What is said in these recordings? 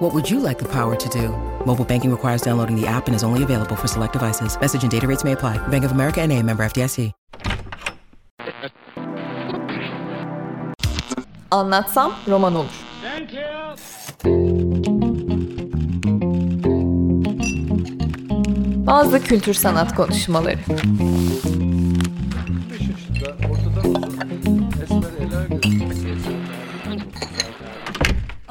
What would you like the power to do? Mobile banking requires downloading the app and is only available for select devices. Message and data rates may apply. Bank of America and a member FDIC. Anlatsam roman olur. Thank you. Bazı kültür sanat konuşmaları.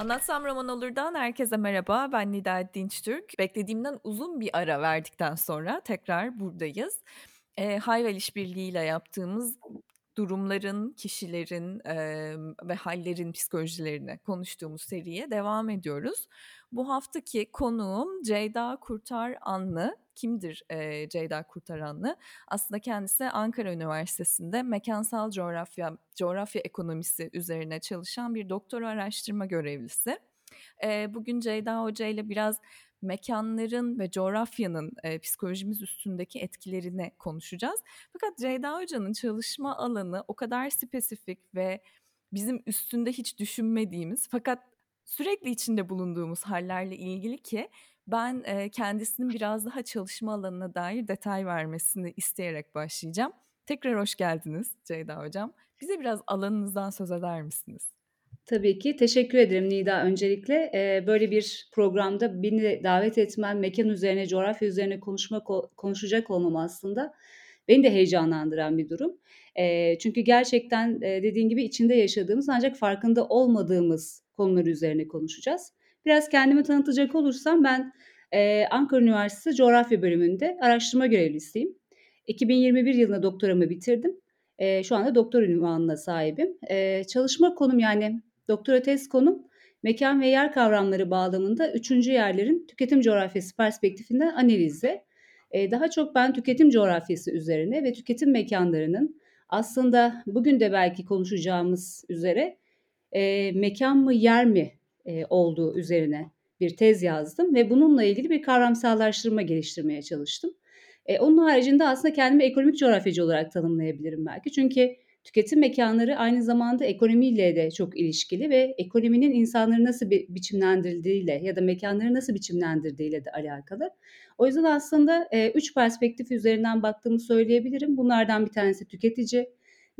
Anlatsam roman olurdan herkese merhaba. Ben Nida Dinçtürk. Beklediğimden uzun bir ara verdikten sonra tekrar buradayız. E, Hayvel İşbirliği ile yaptığımız durumların, kişilerin e, ve hallerin psikolojilerini konuştuğumuz seriye devam ediyoruz. Bu haftaki konuğum Ceyda Kurtar Anlı. Kimdir e, Ceyda Kurtar Anlı? Aslında kendisi Ankara Üniversitesi'nde mekansal coğrafya, coğrafya ekonomisi üzerine çalışan bir doktora araştırma görevlisi. E, bugün Ceyda Hoca ile biraz mekanların ve coğrafyanın e, psikolojimiz üstündeki etkilerini konuşacağız. Fakat Ceyda Hoca'nın çalışma alanı o kadar spesifik ve bizim üstünde hiç düşünmediğimiz fakat sürekli içinde bulunduğumuz hallerle ilgili ki ben e, kendisinin biraz daha çalışma alanına dair detay vermesini isteyerek başlayacağım. Tekrar hoş geldiniz Ceyda Hocam. Bize biraz alanınızdan söz eder misiniz? Tabii ki. Teşekkür ederim Nida öncelikle. Ee, böyle bir programda beni davet etmen, mekan üzerine, coğrafya üzerine konuşmak konuşacak olmam aslında beni de heyecanlandıran bir durum. Ee, çünkü gerçekten e, dediğin gibi içinde yaşadığımız ancak farkında olmadığımız konular üzerine konuşacağız. Biraz kendimi tanıtacak olursam ben e, Ankara Üniversitesi Coğrafya Bölümünde araştırma görevlisiyim. 2021 yılında doktoramı bitirdim. E, şu anda doktor ünvanına sahibim. E, çalışma konum yani Doktora tez konum mekan ve yer kavramları bağlamında üçüncü yerlerin tüketim coğrafyası perspektifinden analize. Ee, daha çok ben tüketim coğrafyası üzerine ve tüketim mekanlarının aslında bugün de belki konuşacağımız üzere e, mekan mı yer mi e, olduğu üzerine bir tez yazdım ve bununla ilgili bir kavramsallaştırma geliştirmeye çalıştım. E, onun haricinde aslında kendimi ekonomik coğrafyacı olarak tanımlayabilirim belki. Çünkü Tüketim mekanları aynı zamanda ekonomiyle de çok ilişkili ve ekonominin insanları nasıl bi- biçimlendirdiğiyle ya da mekanları nasıl biçimlendirdiğiyle de alakalı. O yüzden aslında e, üç perspektif üzerinden baktığımı söyleyebilirim. Bunlardan bir tanesi tüketici,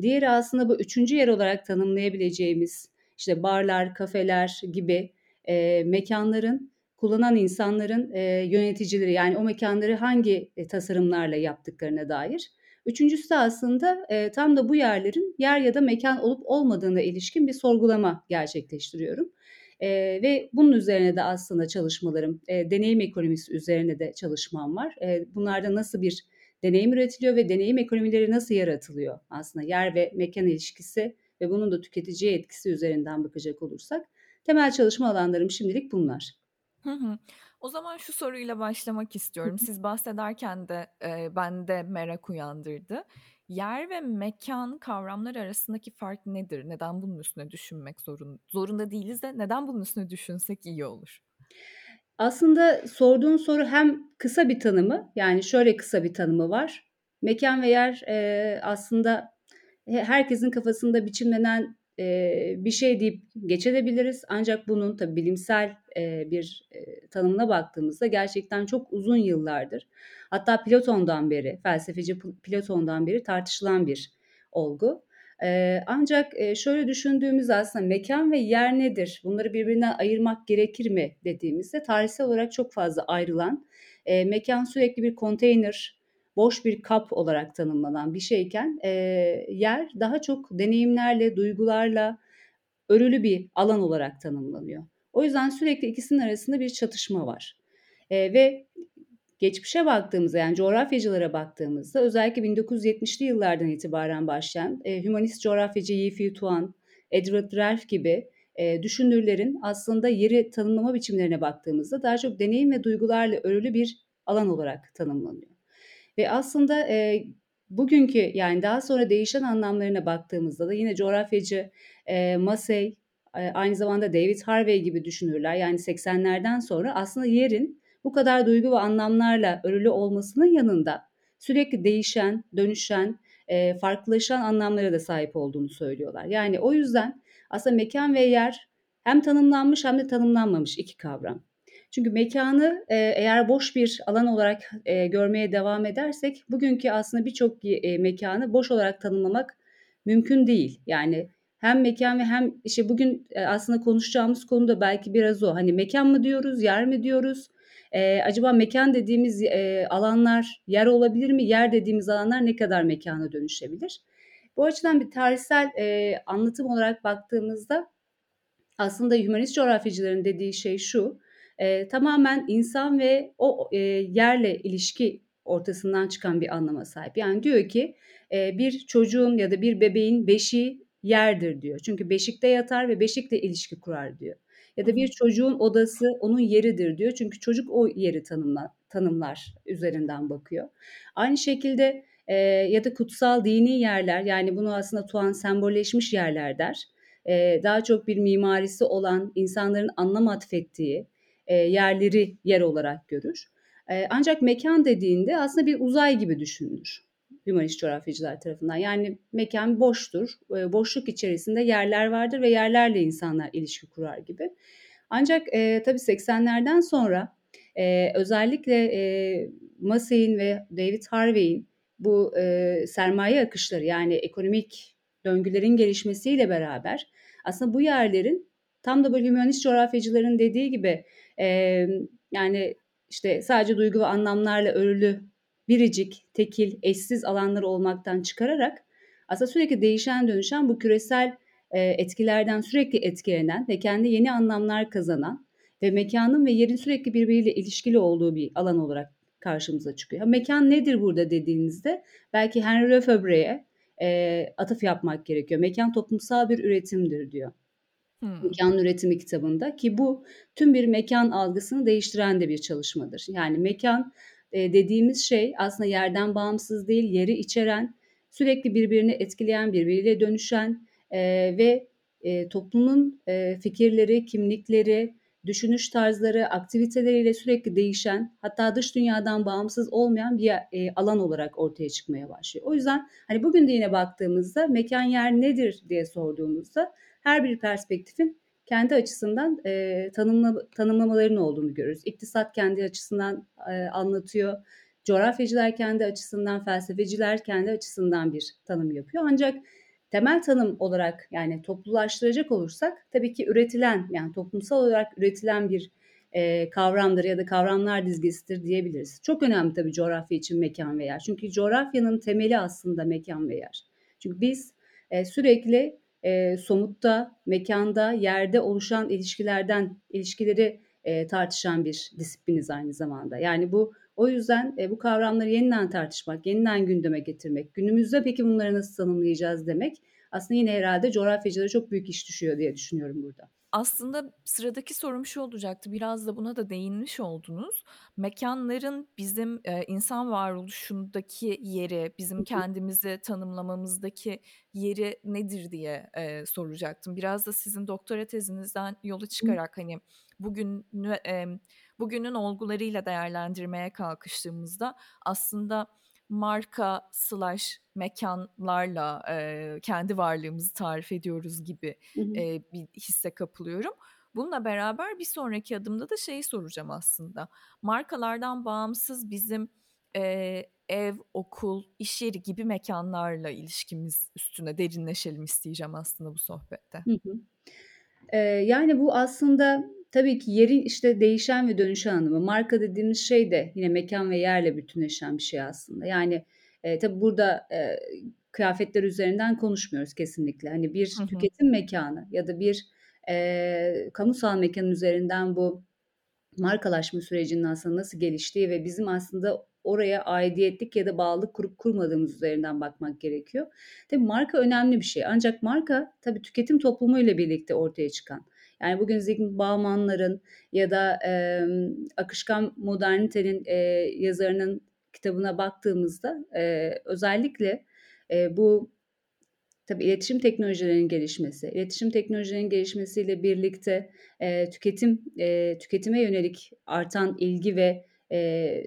diğeri aslında bu üçüncü yer olarak tanımlayabileceğimiz işte barlar, kafeler gibi e, mekanların kullanan insanların e, yöneticileri yani o mekanları hangi e, tasarımlarla yaptıklarına dair. Üçüncüsü de aslında e, tam da bu yerlerin yer ya da mekan olup olmadığına ilişkin bir sorgulama gerçekleştiriyorum. E, ve bunun üzerine de aslında çalışmalarım, e, deneyim ekonomisi üzerine de çalışmam var. E, bunlarda nasıl bir deneyim üretiliyor ve deneyim ekonomileri nasıl yaratılıyor aslında yer ve mekan ilişkisi ve bunun da tüketiciye etkisi üzerinden bakacak olursak temel çalışma alanlarım şimdilik bunlar. Hı hı. O zaman şu soruyla başlamak istiyorum. Siz bahsederken de e, bende merak uyandırdı. Yer ve mekan kavramlar arasındaki fark nedir? Neden bunun üstüne düşünmek zorun, zorunda değiliz de neden bunun üstüne düşünsek iyi olur? Aslında sorduğun soru hem kısa bir tanımı yani şöyle kısa bir tanımı var. Mekan ve yer e, aslında herkesin kafasında biçimlenen bir şey deyip geçebiliriz. Ancak bunun tabii bilimsel bir tanımına baktığımızda gerçekten çok uzun yıllardır hatta Platon'dan beri, felsefeci Platon'dan beri tartışılan bir olgu. ancak şöyle düşündüğümüz aslında mekan ve yer nedir? Bunları birbirinden ayırmak gerekir mi dediğimizde tarihsel olarak çok fazla ayrılan, mekan sürekli bir konteyner, boş bir kap olarak tanımlanan bir şeyken e, yer daha çok deneyimlerle, duygularla örülü bir alan olarak tanımlanıyor. O yüzden sürekli ikisinin arasında bir çatışma var. E, ve geçmişe baktığımızda yani coğrafyacılara baktığımızda özellikle 1970'li yıllardan itibaren başlayan e, hümanist coğrafyacı Yi Tuan, Edward Ralph gibi e, düşünürlerin aslında yeri tanımlama biçimlerine baktığımızda daha çok deneyim ve duygularla örülü bir alan olarak tanımlanıyor. Ve aslında e, bugünkü yani daha sonra değişen anlamlarına baktığımızda da yine coğrafyacı e, Massey e, aynı zamanda David Harvey gibi düşünürler. Yani 80'lerden sonra aslında yerin bu kadar duygu ve anlamlarla örülü olmasının yanında sürekli değişen, dönüşen, e, farklılaşan anlamlara da sahip olduğunu söylüyorlar. Yani o yüzden aslında mekan ve yer hem tanımlanmış hem de tanımlanmamış iki kavram. Çünkü mekanı e, eğer boş bir alan olarak e, görmeye devam edersek bugünkü aslında birçok e, mekanı boş olarak tanımlamak mümkün değil. Yani hem mekan ve hem işte bugün e, aslında konuşacağımız konu da belki biraz o. Hani mekan mı diyoruz, yer mi diyoruz? E, acaba mekan dediğimiz e, alanlar yer olabilir mi? Yer dediğimiz alanlar ne kadar mekana dönüşebilir? Bu açıdan bir tarihsel e, anlatım olarak baktığımızda aslında hümanist coğrafyacıların dediği şey şu. E, tamamen insan ve o e, yerle ilişki ortasından çıkan bir anlama sahip. Yani diyor ki e, bir çocuğun ya da bir bebeğin beşiği yerdir diyor. Çünkü beşikte yatar ve beşikle ilişki kurar diyor. Ya da bir çocuğun odası onun yeridir diyor. Çünkü çocuk o yeri tanımla, tanımlar üzerinden bakıyor. Aynı şekilde e, ya da kutsal dini yerler yani bunu aslında Tuan sembolleşmiş yerler der. E, daha çok bir mimarisi olan insanların anlam atfettiği e, yerleri yer olarak görür. E, ancak mekan dediğinde aslında bir uzay gibi düşünülür hümanist coğrafyacılar tarafından. Yani mekan boştur. E, boşluk içerisinde yerler vardır ve yerlerle insanlar ilişki kurar gibi. Ancak e, tabii 80'lerden sonra e, özellikle e, Massey'in ve David Harvey'in bu e, sermaye akışları yani ekonomik döngülerin gelişmesiyle beraber aslında bu yerlerin tam da böyle hümanist coğrafyacıların dediği gibi e, yani işte sadece duygu ve anlamlarla örülü biricik, tekil, eşsiz alanlar olmaktan çıkararak aslında sürekli değişen dönüşen bu küresel e, etkilerden sürekli etkilenen ve kendi yeni anlamlar kazanan ve mekanın ve yerin sürekli birbiriyle ilişkili olduğu bir alan olarak karşımıza çıkıyor. Mekan nedir burada dediğinizde belki Henry Lefebvre'ye e, atıf yapmak gerekiyor. Mekan toplumsal bir üretimdir diyor. Hmm. Mekan üretimi kitabında ki bu tüm bir mekan algısını değiştiren de bir çalışmadır. Yani mekan e, dediğimiz şey aslında yerden bağımsız değil, yeri içeren, sürekli birbirini etkileyen, birbiriyle dönüşen e, ve e, toplumun e, fikirleri, kimlikleri, düşünüş tarzları, aktiviteleriyle sürekli değişen, hatta dış dünyadan bağımsız olmayan bir e, alan olarak ortaya çıkmaya başlıyor. O yüzden hani bugün de yine baktığımızda mekan yer nedir diye sorduğumuzda her bir perspektifin kendi açısından e, tanımla, tanımlamaların olduğunu görürüz. İktisat kendi açısından e, anlatıyor. Coğrafyacılar kendi açısından, felsefeciler kendi açısından bir tanım yapıyor. Ancak temel tanım olarak yani toplulaştıracak olursak tabii ki üretilen yani toplumsal olarak üretilen bir e, kavramdır ya da kavramlar dizgesidir diyebiliriz. Çok önemli tabii coğrafya için mekan ve yer. Çünkü coğrafyanın temeli aslında mekan ve yer. Çünkü biz e, sürekli e, somutta, mekanda, yerde oluşan ilişkilerden, ilişkileri e, tartışan bir disipliniz aynı zamanda. Yani bu o yüzden e, bu kavramları yeniden tartışmak, yeniden gündeme getirmek, günümüzde peki bunları nasıl tanımlayacağız demek aslında yine herhalde coğrafyacılara çok büyük iş düşüyor diye düşünüyorum burada. Aslında sıradaki sorum şu olacaktı, biraz da buna da değinmiş oldunuz. Mekanların bizim, eee, insan varoluşundaki yeri, bizim kendimizi tanımlamamızdaki yeri nedir diye, eee, soracaktım. Biraz da sizin doktora tezinizden yola çıkarak, hani, bugünü, emm, bugünün olgularıyla değerlendirmeye kalkıştığımızda aslında marka slash mekanlarla e, kendi varlığımızı tarif ediyoruz gibi e, bir hisse kapılıyorum. Bununla beraber bir sonraki adımda da şeyi soracağım aslında. Markalardan bağımsız bizim e, ev, okul, iş yeri gibi mekanlarla ilişkimiz üstüne derinleşelim isteyeceğim aslında bu sohbette. Hı hı. Ee, yani bu aslında tabii ki yerin işte değişen ve dönüşen anlamı. Marka dediğimiz şey de yine mekan ve yerle bütünleşen bir şey aslında. Yani e, tabii burada e, kıyafetler üzerinden konuşmuyoruz kesinlikle. Hani bir hı hı. tüketim mekanı ya da bir e, kamusal mekanın üzerinden bu markalaşma sürecinin aslında nasıl geliştiği ve bizim aslında oraya aidiyetlik ya da bağlılık kurup kurmadığımız üzerinden bakmak gerekiyor. Tabii marka önemli bir şey. Ancak marka tabii tüketim toplumuyla birlikte ortaya çıkan yani bugün Zygmunt Bauman'ların ya da e, akışkan modernitenin e, yazarının kitabına baktığımızda e, özellikle e, bu tabii iletişim teknolojilerinin gelişmesi, iletişim teknolojilerinin gelişmesiyle birlikte e, tüketim e, tüketime yönelik artan ilgi ve e,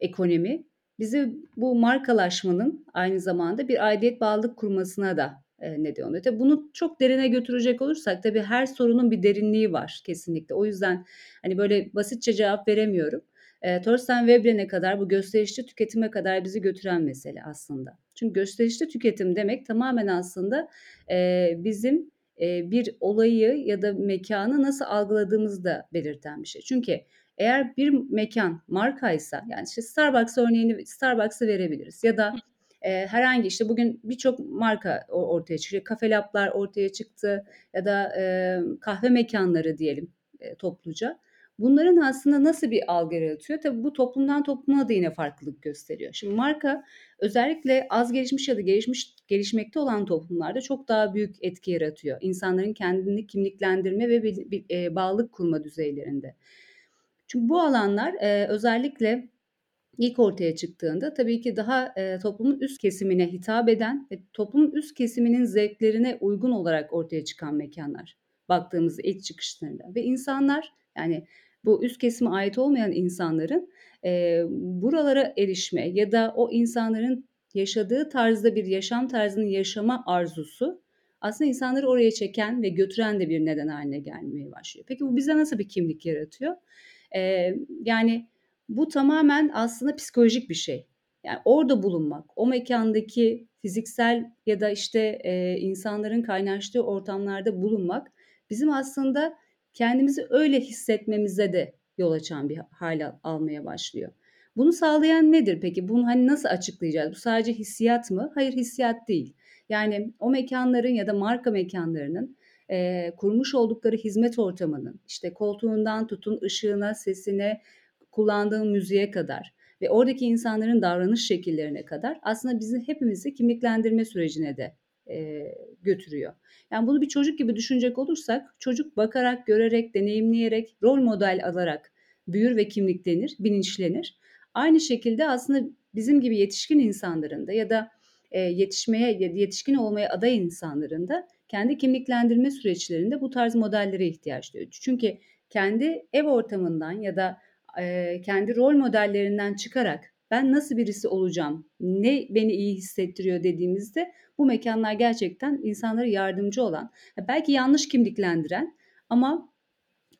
ekonomi bizi bu markalaşmanın aynı zamanda bir aidiyet bağlılık kurmasına da e, neden oluyor. Tabii bunu çok derine götürecek olursak tabii her sorunun bir derinliği var kesinlikle. O yüzden hani böyle basitçe cevap veremiyorum. E, Thorstein Veblen'e kadar bu gösterişli tüketime kadar bizi götüren mesele aslında. Çünkü gösterişli tüketim demek tamamen aslında e, bizim e, bir olayı ya da mekanı nasıl algıladığımızı da belirten bir şey. Çünkü eğer bir mekan markaysa yani işte Starbucks örneğini Starbucks'ı verebiliriz ya da e, herhangi işte bugün birçok marka ortaya çıkıyor. Kafe lablar ortaya çıktı ya da e, kahve mekanları diyelim e, topluca. Bunların aslında nasıl bir algı yaratıyor? Tabii bu toplumdan topluma da yine farklılık gösteriyor. Şimdi marka özellikle az gelişmiş ya da gelişmiş gelişmekte olan toplumlarda çok daha büyük etki yaratıyor. İnsanların kendini kimliklendirme ve bir, bir e, bağlılık kurma düzeylerinde. Çünkü bu alanlar e, özellikle ilk ortaya çıktığında tabii ki daha e, toplumun üst kesimine hitap eden ve toplumun üst kesiminin zevklerine uygun olarak ortaya çıkan mekanlar baktığımızda ilk çıkışlarında ve insanlar yani bu üst kesime ait olmayan insanların e, buralara erişme ya da o insanların yaşadığı tarzda bir yaşam tarzını yaşama arzusu aslında insanları oraya çeken ve götüren de bir neden haline gelmeye başlıyor. Peki bu bize nasıl bir kimlik yaratıyor? E, yani bu tamamen aslında psikolojik bir şey. Yani orada bulunmak, o mekandaki fiziksel ya da işte e, insanların kaynaştığı ortamlarda bulunmak bizim aslında kendimizi öyle hissetmemize de yol açan bir hal almaya başlıyor. Bunu sağlayan nedir peki? Bunu hani nasıl açıklayacağız? Bu sadece hissiyat mı? Hayır hissiyat değil. Yani o mekanların ya da marka mekanlarının e, kurmuş oldukları hizmet ortamının işte koltuğundan tutun ışığına, sesine, kullandığın müziğe kadar ve oradaki insanların davranış şekillerine kadar aslında bizi hepimizi kimliklendirme sürecine de e, götürüyor. Yani bunu bir çocuk gibi düşünecek olursak çocuk bakarak, görerek, deneyimleyerek, rol model alarak büyür ve kimliklenir, bilinçlenir. Aynı şekilde aslında bizim gibi yetişkin insanların da ya da e, yetişmeye, yetişkin olmaya aday insanların da kendi kimliklendirme süreçlerinde bu tarz modellere ihtiyaç duyuyor. Çünkü kendi ev ortamından ya da e, kendi rol modellerinden çıkarak ben nasıl birisi olacağım, ne beni iyi hissettiriyor dediğimizde bu mekanlar gerçekten insanlara yardımcı olan, belki yanlış kimliklendiren ama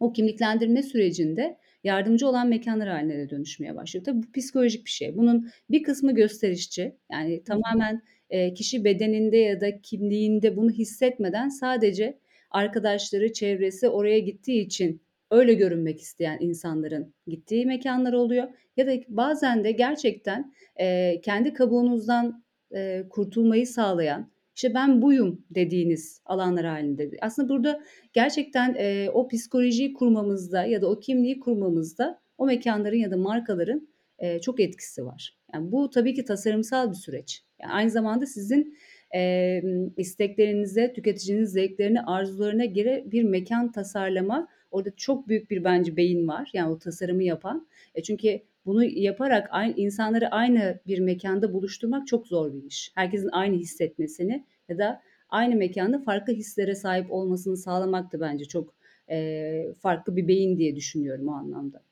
o kimliklendirme sürecinde yardımcı olan mekanlar haline de dönüşmeye başlıyor. Tabii bu psikolojik bir şey. Bunun bir kısmı gösterişçi. Yani tamamen e, kişi bedeninde ya da kimliğinde bunu hissetmeden sadece arkadaşları, çevresi oraya gittiği için öyle görünmek isteyen insanların gittiği mekanlar oluyor. Ya da bazen de gerçekten e, kendi kabuğunuzdan e, kurtulmayı sağlayan, işte ben buyum dediğiniz alanlar halinde. Aslında burada gerçekten e, o psikolojiyi kurmamızda ya da o kimliği kurmamızda o mekanların ya da markaların e, çok etkisi var. Yani bu tabii ki tasarımsal bir süreç. Yani aynı zamanda sizin e, isteklerinize, tüketicinin zevklerine, arzularına göre bir mekan tasarlama Orada çok büyük bir bence beyin var. Yani o tasarımı yapan. E çünkü bunu yaparak aynı, insanları aynı bir mekanda buluşturmak çok zor bir iş. Herkesin aynı hissetmesini ya da aynı mekanda farklı hislere sahip olmasını sağlamak da bence çok e, farklı bir beyin diye düşünüyorum o anlamda.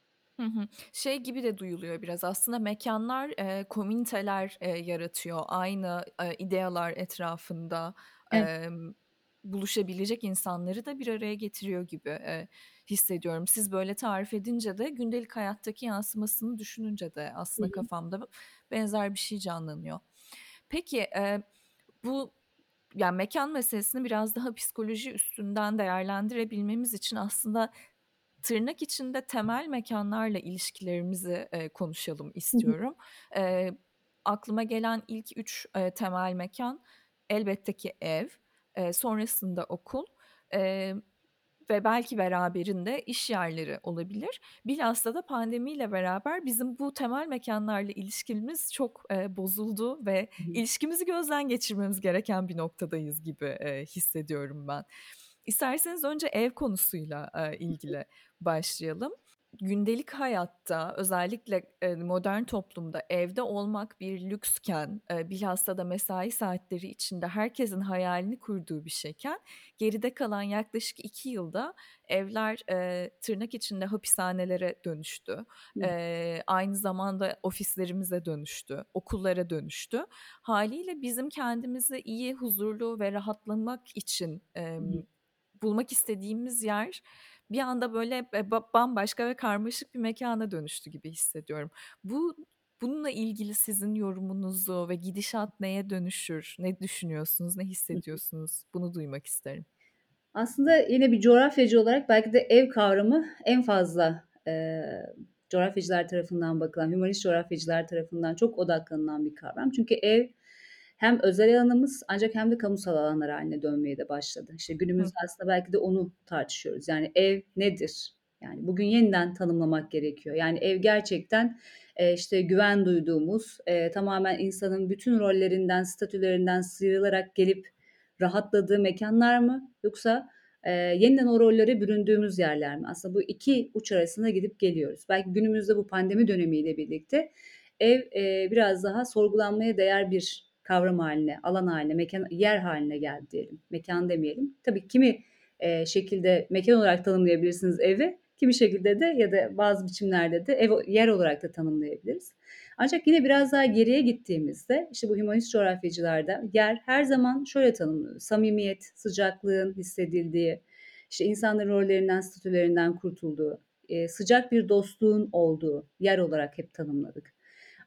Hı hı. Şey gibi de duyuluyor biraz aslında mekanlar e, komüniteler e, yaratıyor aynı e, idealar etrafında evet. e, buluşabilecek insanları da bir araya getiriyor gibi e, hissediyorum. Siz böyle tarif edince de gündelik hayattaki yansımasını düşününce de aslında Hı-hı. kafamda benzer bir şey canlanıyor. Peki e, bu yani mekan meselesini biraz daha psikoloji üstünden değerlendirebilmemiz için aslında tırnak içinde temel mekanlarla ilişkilerimizi e, konuşalım istiyorum. E, aklıma gelen ilk üç e, temel mekan elbette ki ev, e, sonrasında okul e, ve belki beraberinde iş yerleri olabilir. Bilhassa da pandemiyle beraber bizim bu temel mekanlarla ilişkimiz çok e, bozuldu ve ilişkimizi gözden geçirmemiz gereken bir noktadayız gibi e, hissediyorum ben. İsterseniz önce ev konusuyla e, ilgili başlayalım. Gündelik hayatta özellikle e, modern toplumda evde olmak bir lüksken e, bilhassa da mesai saatleri içinde herkesin hayalini kurduğu bir şeyken geride kalan yaklaşık iki yılda evler e, tırnak içinde hapishanelere dönüştü. E, aynı zamanda ofislerimize dönüştü, okullara dönüştü. Haliyle bizim kendimizi iyi, huzurlu ve rahatlamak için e, bulmak istediğimiz yer bir anda böyle bambaşka ve karmaşık bir mekana dönüştü gibi hissediyorum. Bu bununla ilgili sizin yorumunuzu ve gidişat neye dönüşür? Ne düşünüyorsunuz? Ne hissediyorsunuz? Bunu duymak isterim. Aslında yine bir coğrafyacı olarak belki de ev kavramı en fazla e, coğrafyacılar tarafından bakılan, humanist coğrafyacılar tarafından çok odaklanılan bir kavram. Çünkü ev hem özel alanımız ancak hem de kamusal alanlar haline dönmeye de başladı. İşte günümüzde Hı. aslında belki de onu tartışıyoruz. Yani ev nedir? Yani bugün yeniden tanımlamak gerekiyor. Yani ev gerçekten e, işte güven duyduğumuz, e, tamamen insanın bütün rollerinden, statülerinden sıyrılarak gelip rahatladığı mekanlar mı? Yoksa e, yeniden o rollere büründüğümüz yerler mi? Aslında bu iki uç arasında gidip geliyoruz. Belki günümüzde bu pandemi dönemiyle birlikte ev e, biraz daha sorgulanmaya değer bir kavram haline, alan haline, mekan, yer haline geldi diyelim. Mekan demeyelim. Tabii kimi e, şekilde mekan olarak tanımlayabilirsiniz evi, kimi şekilde de ya da bazı biçimlerde de ev yer olarak da tanımlayabiliriz. Ancak yine biraz daha geriye gittiğimizde işte bu humanist coğrafyacılarda yer her zaman şöyle tanımlanıyor. Samimiyet, sıcaklığın hissedildiği, işte insanların rollerinden, statülerinden kurtulduğu, e, sıcak bir dostluğun olduğu yer olarak hep tanımladık.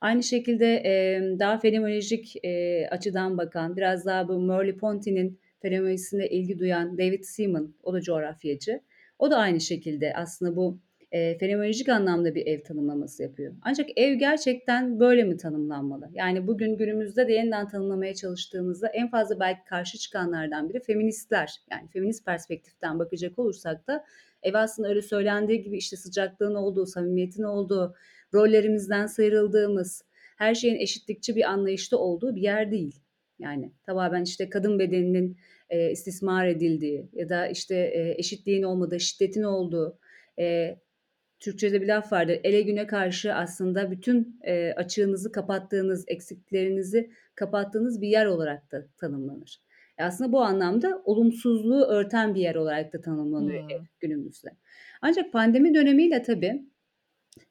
Aynı şekilde e, daha fenomenolojik e, açıdan bakan, biraz daha bu Merleau-Ponty'nin fenomenolojisine ilgi duyan David Seaman, o da coğrafyacı. O da aynı şekilde aslında bu e, fenomenolojik anlamda bir ev tanımlaması yapıyor. Ancak ev gerçekten böyle mi tanımlanmalı? Yani bugün günümüzde de yeniden tanımlamaya çalıştığımızda en fazla belki karşı çıkanlardan biri feministler. Yani feminist perspektiften bakacak olursak da ev aslında öyle söylendiği gibi işte sıcaklığın olduğu, samimiyetin olduğu, rollerimizden sıyrıldığımız, her şeyin eşitlikçi bir anlayışta olduğu bir yer değil. Yani tamamen işte kadın bedeninin e, istismar edildiği ya da işte e, eşitliğin olmadığı, şiddetin olduğu, e, Türkçe'de bir laf vardır. Ele güne karşı aslında bütün e, açığınızı kapattığınız, eksiklerinizi kapattığınız bir yer olarak da tanımlanır. E aslında bu anlamda olumsuzluğu örten bir yer olarak da tanımlanıyor hmm. günümüzde. Ancak pandemi dönemiyle tabii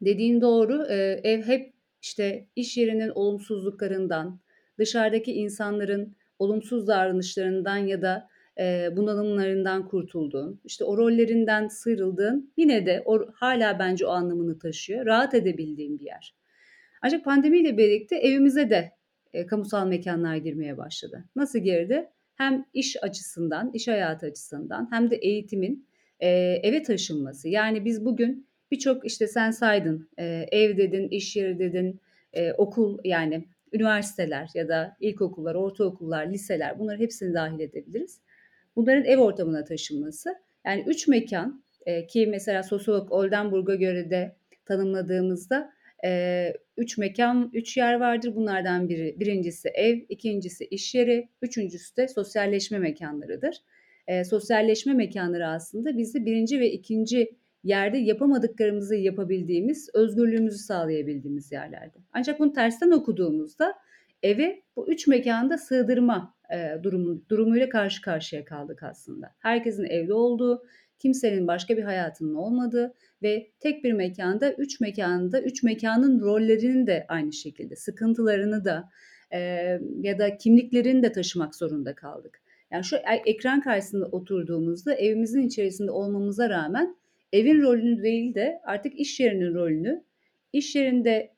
Dediğin doğru. Eee, ev hep, işte, iş yerinin olumsuzluklarından, dışarıdaki insanların olumsuz davranışlarından ya da, eee, bunalımlarından kurtulduğun, işte, o rollerinden sıyrıldığın, yine de o hâlâ bence o anlamını taşıyor, rahat edebildiğin bir yer. Ancak pandemiyle birlikte evimize de, eee, kamusal mekânlar girmeye başladı. Nasıl girdi? Hem iş açısından, iş hayatı açısından hem de eğitimin, eee, eve taşınması. Yani biz bugün birçok işte sen saydın e, ev dedin, iş yeri dedin, e, okul yani üniversiteler ya da ilkokullar, ortaokullar, liseler bunları hepsini dahil edebiliriz. Bunların ev ortamına taşınması. Yani üç mekan e, ki mesela sosyolog Oldenburg'a göre de tanımladığımızda e, üç mekan, üç yer vardır. Bunlardan biri birincisi ev, ikincisi iş yeri, üçüncüsü de sosyalleşme mekanlarıdır. E, sosyalleşme mekanları aslında bizi birinci ve ikinci yerde yapamadıklarımızı yapabildiğimiz, özgürlüğümüzü sağlayabildiğimiz yerlerde. Ancak bunu tersten okuduğumuzda eve bu üç mekanda sığdırma e, durumu, durumuyla karşı karşıya kaldık aslında. Herkesin evli olduğu, kimsenin başka bir hayatının olmadığı ve tek bir mekanda, üç mekanda, üç mekanın rollerinin de aynı şekilde, sıkıntılarını da e, ya da kimliklerini de taşımak zorunda kaldık. Yani şu ekran karşısında oturduğumuzda evimizin içerisinde olmamıza rağmen evin rolünü değil de artık iş yerinin rolünü, iş yerinde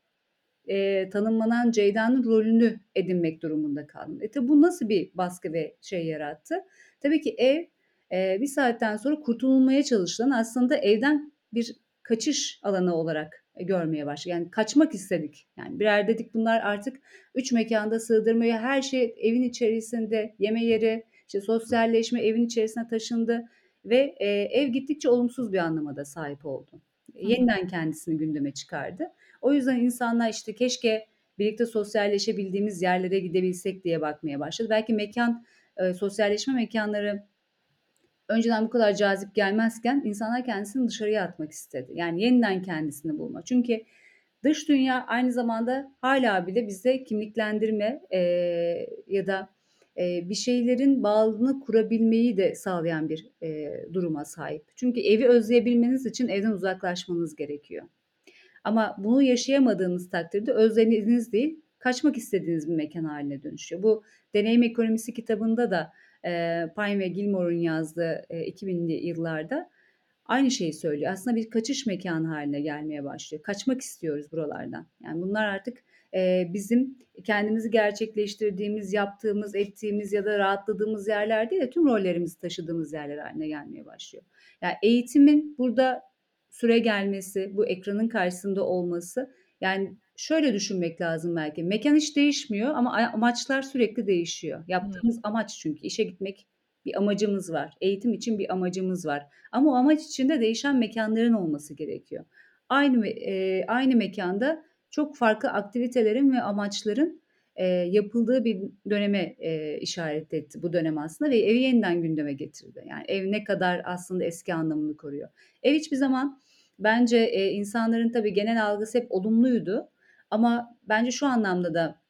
e, tanımlanan Ceyda'nın rolünü edinmek durumunda kaldım. E tabi bu nasıl bir baskı ve şey yarattı? Tabii ki ev e, bir saatten sonra kurtulmaya çalışılan aslında evden bir kaçış alanı olarak görmeye başladı. Yani kaçmak istedik. Yani birer dedik bunlar artık üç mekanda sığdırmaya her şey evin içerisinde yeme yeri, işte sosyalleşme evin içerisine taşındı ve e, ev gittikçe olumsuz bir anlama da sahip oldu. Hı. Yeniden kendisini gündeme çıkardı. O yüzden insanlar işte keşke birlikte sosyalleşebildiğimiz yerlere gidebilsek diye bakmaya başladı. Belki mekan, e, sosyalleşme mekanları önceden bu kadar cazip gelmezken insanlar kendisini dışarıya atmak istedi. Yani yeniden kendisini bulma. Çünkü dış dünya aynı zamanda hala bile bize kimliklendirme e, ya da e, bir şeylerin bağlılığını kurabilmeyi de sağlayan bir e, duruma sahip. Çünkü evi özleyebilmeniz için evden uzaklaşmanız gerekiyor. Ama bunu yaşayamadığınız takdirde özlediğiniz değil, kaçmak istediğiniz bir mekan haline dönüşüyor. Bu deneyim ekonomisi kitabında da e, Pine ve Gilmore'un yazdığı e, 2000'li yıllarda aynı şeyi söylüyor. Aslında bir kaçış mekanı haline gelmeye başlıyor. Kaçmak istiyoruz buralardan. Yani bunlar artık e, bizim kendimizi gerçekleştirdiğimiz, yaptığımız, ettiğimiz ya da rahatladığımız yerler değil de tüm rollerimizi taşıdığımız yerler haline gelmeye başlıyor. Yani eğitimin burada süre gelmesi, bu ekranın karşısında olması yani şöyle düşünmek lazım belki. Mekan hiç değişmiyor ama amaçlar sürekli değişiyor. Yaptığımız hmm. amaç çünkü işe gitmek bir amacımız var. Eğitim için bir amacımız var. Ama o amaç içinde değişen mekanların olması gerekiyor. Aynı e, aynı mekanda çok farklı aktivitelerin ve amaçların e, yapıldığı bir döneme e, işaret etti bu dönem aslında ve evi yeniden gündeme getirdi. Yani ev ne kadar aslında eski anlamını koruyor. Ev hiçbir zaman bence e, insanların tabii genel algısı hep olumluydu ama bence şu anlamda da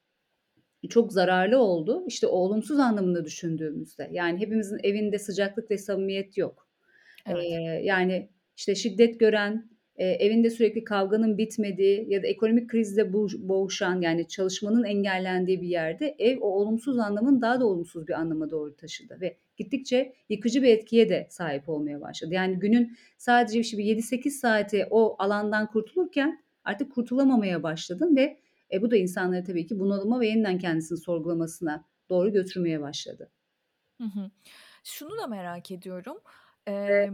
çok zararlı oldu. İşte o olumsuz anlamında düşündüğümüzde. Yani hepimizin evinde sıcaklık ve samimiyet yok. Evet. Ee, yani işte şiddet gören, e, evinde sürekli kavganın bitmediği ya da ekonomik krizle boğuşan yani çalışmanın engellendiği bir yerde ev o olumsuz anlamın daha da olumsuz bir anlama doğru taşıdı ve gittikçe yıkıcı bir etkiye de sahip olmaya başladı. Yani günün sadece bir 7-8 saati o alandan kurtulurken artık kurtulamamaya başladın ve e, bu da insanları tabii ki bunalıma ve yeniden kendisini sorgulamasına doğru götürmeye başladı. Hı hı. Şunu da merak ediyorum. Ee,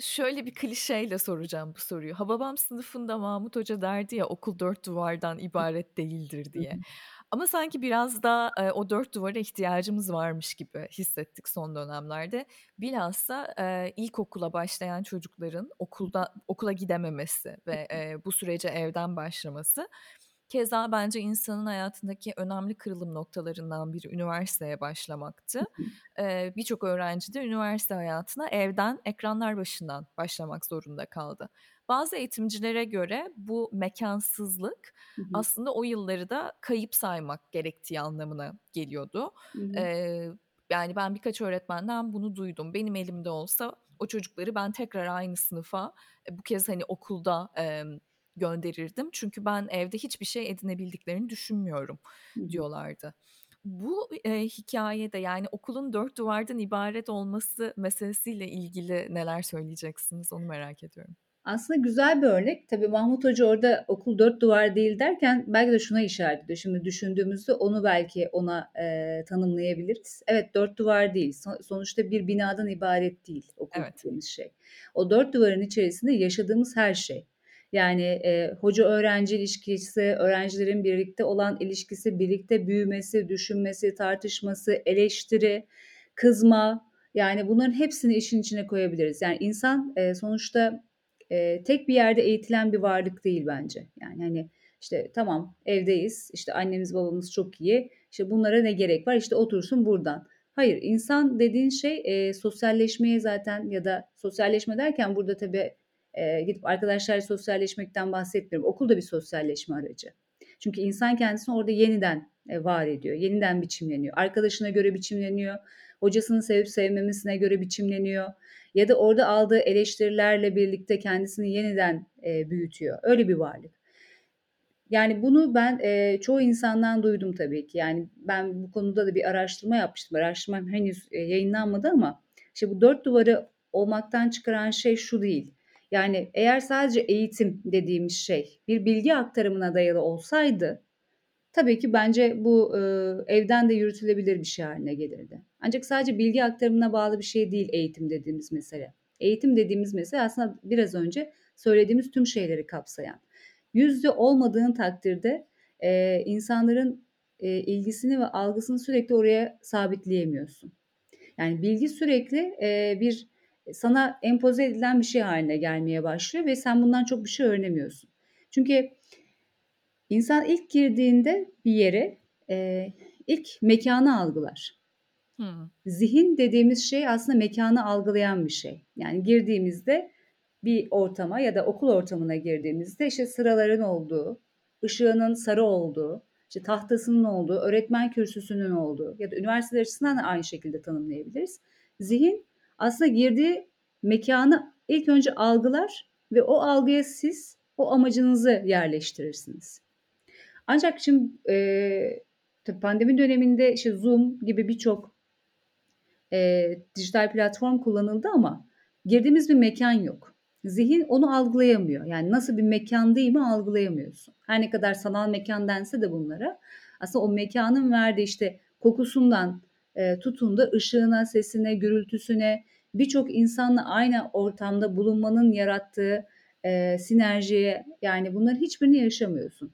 şöyle bir klişeyle soracağım bu soruyu. Hababam sınıfında Mahmut Hoca derdi ya okul dört duvardan ibaret değildir diye. Ama sanki biraz da e, o dört duvara ihtiyacımız varmış gibi hissettik son dönemlerde. Bilhassa e, ilkokula başlayan çocukların okulda okula gidememesi ve e, bu sürece evden başlaması Keza bence insanın hayatındaki önemli kırılım noktalarından biri üniversiteye başlamaktı. Ee, Birçok öğrenci de üniversite hayatına evden, ekranlar başından başlamak zorunda kaldı. Bazı eğitimcilere göre bu mekansızlık aslında o yılları da kayıp saymak gerektiği anlamına geliyordu. Ee, yani ben birkaç öğretmenden bunu duydum. Benim elimde olsa o çocukları ben tekrar aynı sınıfa bu kez hani okulda e, gönderirdim. Çünkü ben evde hiçbir şey edinebildiklerini düşünmüyorum diyorlardı. Bu e, hikayede yani okulun dört duvardan ibaret olması meselesiyle ilgili neler söyleyeceksiniz onu merak ediyorum. Aslında güzel bir örnek. Tabii Mahmut Hoca orada okul dört duvar değil derken belki de şuna işaret ediyor. Şimdi düşündüğümüzde onu belki ona e, tanımlayabiliriz. Evet dört duvar değil. sonuçta bir binadan ibaret değil okul evet. dediğimiz şey. O dört duvarın içerisinde yaşadığımız her şey. Yani e, hoca-öğrenci ilişkisi, öğrencilerin birlikte olan ilişkisi, birlikte büyümesi, düşünmesi, tartışması, eleştiri, kızma. Yani bunların hepsini işin içine koyabiliriz. Yani insan e, sonuçta e, tek bir yerde eğitilen bir varlık değil bence. Yani hani işte tamam evdeyiz, işte annemiz babamız çok iyi, işte bunlara ne gerek var, işte otursun buradan. Hayır, insan dediğin şey e, sosyalleşmeye zaten ya da sosyalleşme derken burada tabii gidip arkadaşlarla sosyalleşmekten bahsetmiyorum. Okul da bir sosyalleşme aracı. Çünkü insan kendisini orada yeniden e, var ediyor, yeniden biçimleniyor. Arkadaşına göre biçimleniyor, hocasının sevip sevmemesine göre biçimleniyor. Ya da orada aldığı eleştirilerle birlikte kendisini yeniden e, büyütüyor. Öyle bir varlık. Yani bunu ben e, çoğu insandan duydum tabii ki. Yani ben bu konuda da bir araştırma yapmıştım. Araştırmam henüz e, yayınlanmadı ama işte bu dört duvarı olmaktan çıkaran şey şu değil. Yani eğer sadece eğitim dediğimiz şey bir bilgi aktarımına dayalı olsaydı tabii ki bence bu e, evden de yürütülebilir bir şey haline gelirdi. Ancak sadece bilgi aktarımına bağlı bir şey değil eğitim dediğimiz mesele. Eğitim dediğimiz mesele aslında biraz önce söylediğimiz tüm şeyleri kapsayan. Yüzde olmadığın takdirde e, insanların e, ilgisini ve algısını sürekli oraya sabitleyemiyorsun. Yani bilgi sürekli e, bir sana empoze edilen bir şey haline gelmeye başlıyor ve sen bundan çok bir şey öğrenemiyorsun. Çünkü insan ilk girdiğinde bir yere e, ilk mekanı algılar. Hımm. Zihin dediğimiz şey aslında mekânı algılayan bir şey. Yani girdiğimizde bir ortama ya da okul ortamına girdiğimizde işte sıraların olduğu, ışığının sarı olduğu, işte tahtasının olduğu, öğretmen kürsüsünün olduğu ya da üniversite açısından da aynı şekilde tanımlayabiliriz. Zihin aslında girdiği mekanı ilk önce algılar ve o algıya siz o amacınızı yerleştirirsiniz. Ancak şimdi e, pandemi döneminde işte Zoom gibi birçok e, dijital platform kullanıldı ama girdiğimiz bir mekan yok. Zihin onu algılayamıyor. Yani nasıl bir mekan değil mi algılayamıyorsun. Her ne kadar sanal mekan dense de bunlara aslında o mekanın verdiği işte kokusundan e, tutun da ışığına, sesine, gürültüsüne birçok insanla aynı ortamda bulunmanın yarattığı e, sinerjiye yani bunların hiçbirini yaşamıyorsun.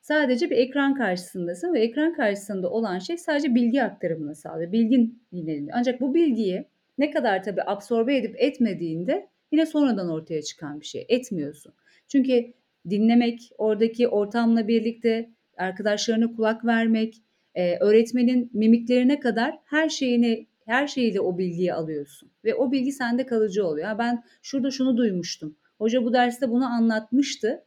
Sadece bir ekran karşısındasın ve ekran karşısında olan şey sadece bilgi aktarımını sağlıyor. Bilgin yineleniyor. Ancak bu bilgiyi ne kadar tabii absorbe edip etmediğinde yine sonradan ortaya çıkan bir şey. Etmiyorsun. Çünkü dinlemek, oradaki ortamla birlikte arkadaşlarına kulak vermek, e, öğretmenin mimiklerine kadar her şeyini her şeyiyle o bilgiyi alıyorsun ve o bilgi sende kalıcı oluyor. ben şurada şunu duymuştum. Hoca bu derste bunu anlatmıştı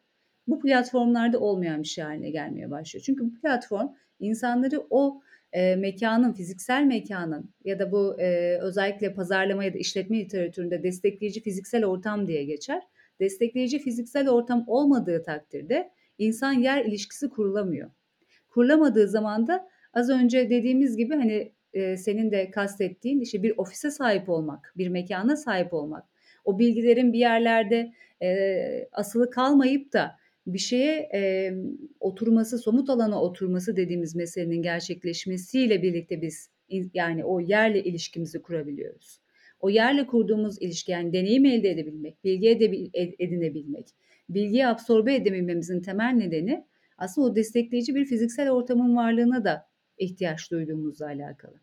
bu platformlarda olmayan bir şey haline gelmeye başlıyor. Çünkü bu platform insanları o e, mekanın, fiziksel mekanın ya da bu e, özellikle pazarlama ya da işletme literatüründe destekleyici fiziksel ortam diye geçer. Destekleyici fiziksel ortam olmadığı takdirde insan yer ilişkisi kurulamıyor. Kurulamadığı zaman da az önce dediğimiz gibi hani e, senin de kastettiğin işte bir ofise sahip olmak, bir mekana sahip olmak, o bilgilerin bir yerlerde e, asılı kalmayıp da bir şeye e, oturması, somut alana oturması dediğimiz meselenin gerçekleşmesiyle birlikte biz yani o yerle ilişkimizi kurabiliyoruz. O yerle kurduğumuz ilişki yani deneyim elde edebilmek, bilgi edinebilmek, bilgiyi absorbe edebilmemizin temel nedeni aslında o destekleyici bir fiziksel ortamın varlığına da ihtiyaç duyduğumuzla alakalı.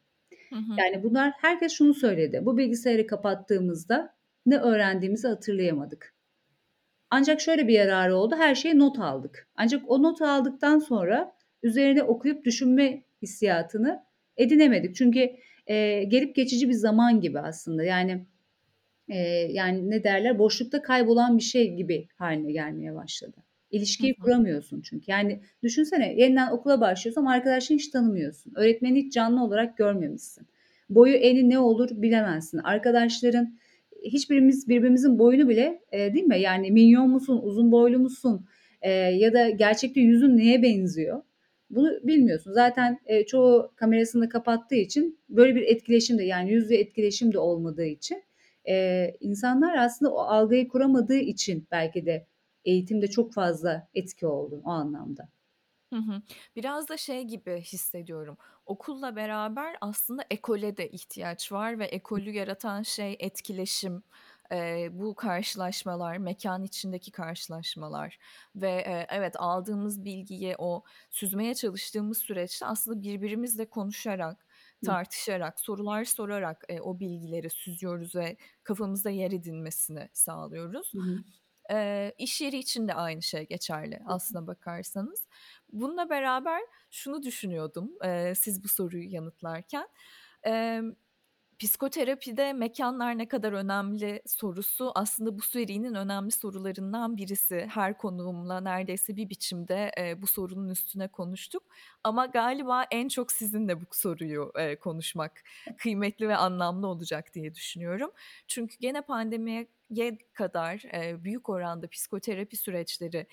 Hı hı. Yani bunlar herkes şunu söyledi. Bu bilgisayarı kapattığımızda ne öğrendiğimizi hatırlayamadık. Ancak şöyle bir yararı oldu. Her şeyi not aldık. Ancak o not aldıktan sonra üzerine okuyup düşünme hissiyatını edinemedik. Çünkü e, gelip geçici bir zaman gibi aslında. Yani e, yani ne derler boşlukta kaybolan bir şey gibi haline gelmeye başladı. İlişkiyi hı hı. kuramıyorsun çünkü. Yani düşünsene yeniden okula başlıyorsun ama arkadaşını hiç tanımıyorsun. Öğretmeni hiç canlı olarak görmemişsin. Boyu eni ne olur bilemezsin. Arkadaşların hiçbirimiz birbirimizin boyunu bile e, değil mi? Yani minyon musun, uzun boylu musun e, ya da gerçekte yüzün neye benziyor? Bunu bilmiyorsun. Zaten e, çoğu kamerasını kapattığı için böyle bir etkileşim de yani yüzlü etkileşim de olmadığı için e, insanlar aslında o algıyı kuramadığı için belki de eğitimde çok fazla etki oldu o anlamda. Hı hı. Biraz da şey gibi hissediyorum. Okulla beraber aslında ekole de ihtiyaç var ve ekolü yaratan şey etkileşim, bu karşılaşmalar, mekan içindeki karşılaşmalar ve, evet, aldığımız bilgiyi o süzmeye çalıştığımız süreçte aslında birbirimizle konuşarak, tartışarak, sorular sorarak, o bilgileri süzüyoruz ve kafamızda yer edinmesini sağlıyoruz. Hı hı. Eee, iş yeri için de aynı şey geçerli aslına bakarsanız. Bununla beraber şunu düşünüyordum, eee, siz bu soruyu yanıtlarken. Emm, psikoterapide mekanlar ne kadar önemli sorusu aslında bu serinin önemli sorularından birisi. Her konuğumla neredeyse bir biçimde, eee, bu sorunun üstüne konuştuk ama galiba en çok sizinle bu soruyu, eee, konuşmak kıymetli ve anlamlı olacak diye düşünüyorum. Çünkü gene pandemiye kadar, eee, büyük oranda psikoterapi süreçleri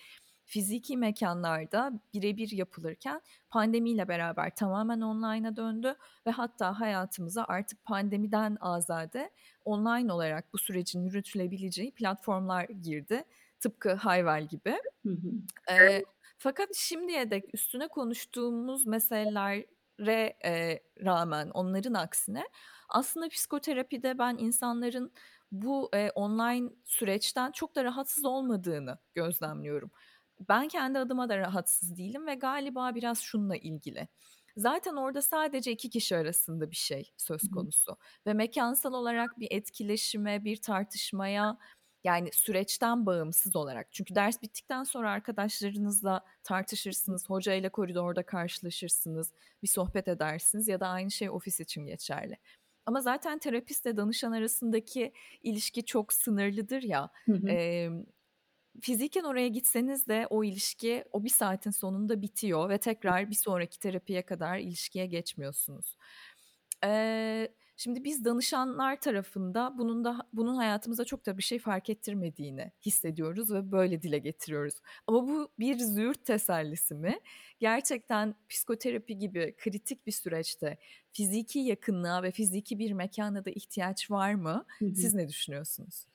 fiziki mekanlarda birebir yapılırken pandemiyle beraber tamamen online'a döndü ve hatta hayatımıza artık pandemiden azade online olarak bu sürecin yürütülebileceği platformlar girdi. Tıpkı Hayvel gibi. Hı hı. Ee, fakat şimdiye dek üstüne konuştuğumuz meselelere e, rağmen onların aksine aslında psikoterapide ben insanların bu e, online süreçten çok da rahatsız olmadığını gözlemliyorum. Ben kendi adıma da rahatsız değilim ve galiba biraz şununla ilgili. Zaten orada sadece iki kişi arasında bir şey söz konusu ve mekansal olarak bir etkileşime, bir tartışmaya Yani süreçten bağımsız olarak. Çünkü ders bittikten sonra arkadaşlarınızla tartışırsınız, hocayla koridorda karşılaşırsınız, bir sohbet edersiniz ya da aynı şey ofis için geçerli. Ama zaten terapistle danışan arasındaki ilişki çok sınırlıdır ya. Hı hı. E, fiziken oraya gitseniz de o ilişki o bir saatin sonunda bitiyor ve tekrar bir sonraki terapiye kadar ilişkiye geçmiyorsunuz. Ee, şimdi biz danışanlar tarafında bunun da bunun hayatımıza çok da bir şey fark ettirmediğini hissediyoruz ve böyle dile getiriyoruz. Ama bu bir züğürt tesellisi mi? Gerçekten psikoterapi gibi kritik bir süreçte fiziki yakınlığa ve fiziki bir mekana da ihtiyaç var mı? Hı hı. Siz ne düşünüyorsunuz?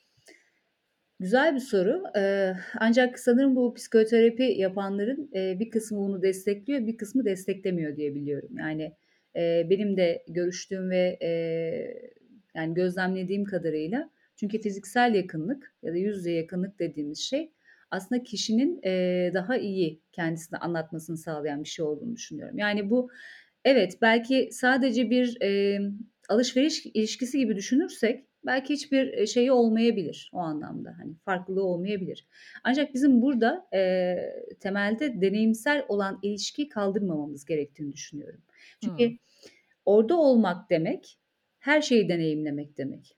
Güzel bir soru. Ee, ancak sanırım bu psikoterapi yapanların e, bir kısmı bunu destekliyor, bir kısmı desteklemiyor diye biliyorum. Yani e, benim de görüştüğüm ve e, yani gözlemlediğim kadarıyla çünkü fiziksel yakınlık ya da yüz yüze yakınlık dediğimiz şey aslında kişinin daha iyi kendisini anlatmasını sağlayan bir şey olduğunu düşünüyorum. Yani bu evet belki sadece bir alışveriş ilişkisi gibi düşünürsek belki hiçbir şeyi olmayabilir o anlamda. Hani farklılığı olmayabilir. Ancak bizim burada e, temelde deneyimsel olan ilişkiyi kaldırmamamız gerektiğini düşünüyorum. Çünkü hmm. orada olmak demek her şeyi deneyimlemek demek.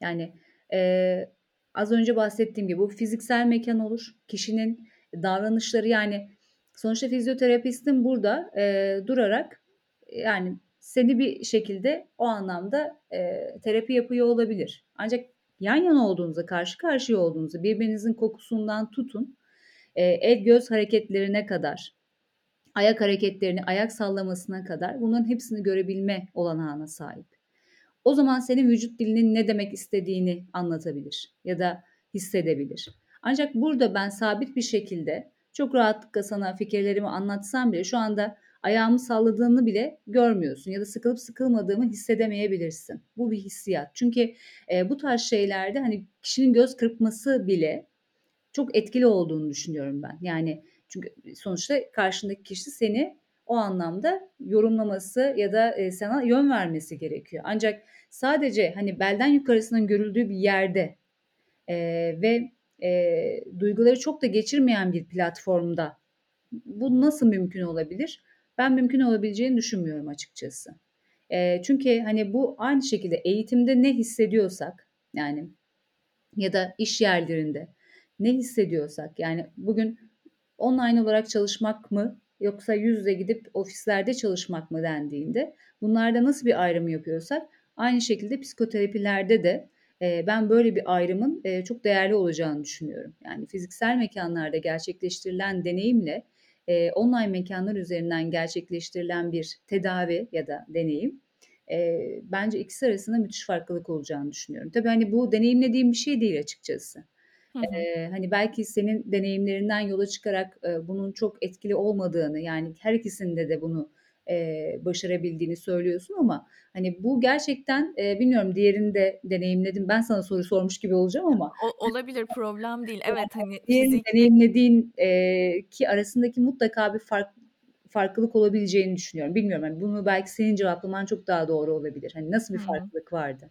Yani e, az önce bahsettiğim gibi bu fiziksel mekan olur. Kişinin davranışları yani sonuçta fizyoterapistin burada e, durarak yani seni bir şekilde o anlamda e, terapi yapıyor olabilir. Ancak yan yana olduğunuzda, karşı karşıya olduğunuzda birbirinizin kokusundan tutun, e, el göz hareketlerine kadar, ayak hareketlerini, ayak sallamasına kadar bunların hepsini görebilme olanağına sahip. O zaman senin vücut dilinin ne demek istediğini anlatabilir ya da hissedebilir. Ancak burada ben sabit bir şekilde çok rahatlıkla sana fikirlerimi anlatsam bile şu anda ayağımı salladığını bile görmüyorsun ya da sıkılıp sıkılmadığımı hissedemeyebilirsin. Bu bir hissiyat. Çünkü e, bu tarz şeylerde hani kişinin göz kırpması bile çok etkili olduğunu düşünüyorum ben. Yani çünkü sonuçta karşındaki kişi seni o anlamda yorumlaması ya da e, sana yön vermesi gerekiyor. Ancak sadece hani belden yukarısının görüldüğü bir yerde e, ve e, duyguları çok da geçirmeyen bir platformda bu nasıl mümkün olabilir? Ben mümkün olabileceğini düşünmüyorum açıkçası. E, çünkü hani bu aynı şekilde eğitimde ne hissediyorsak yani ya da iş yerlerinde ne hissediyorsak yani bugün online olarak çalışmak mı yoksa yüz yüze gidip ofislerde çalışmak mı dendiğinde bunlarda nasıl bir ayrım yapıyorsak aynı şekilde psikoterapilerde de e, ben böyle bir ayrımın e, çok değerli olacağını düşünüyorum. Yani fiziksel mekanlarda gerçekleştirilen deneyimle e, online mekanlar üzerinden gerçekleştirilen bir tedavi ya da deneyim e, bence ikisi arasında müthiş farklılık olacağını düşünüyorum. Tabii hani bu deneyimlediğim bir şey değil açıkçası. Hı hı. Ee, hani belki senin deneyimlerinden yola çıkarak e, bunun çok etkili olmadığını yani her ikisinde de bunu e, başarabildiğini söylüyorsun ama hani bu gerçekten e, bilmiyorum diğerini de deneyimledim. Ben sana soru sormuş gibi olacağım ama. O, olabilir problem değil. Evet hani diğerini fizik... deneyimlediğin e, ki arasındaki mutlaka bir fark farklılık olabileceğini düşünüyorum. Bilmiyorum hani bunu belki senin cevaplaman çok daha doğru olabilir. Hani nasıl bir Hı-hı. farklılık vardı?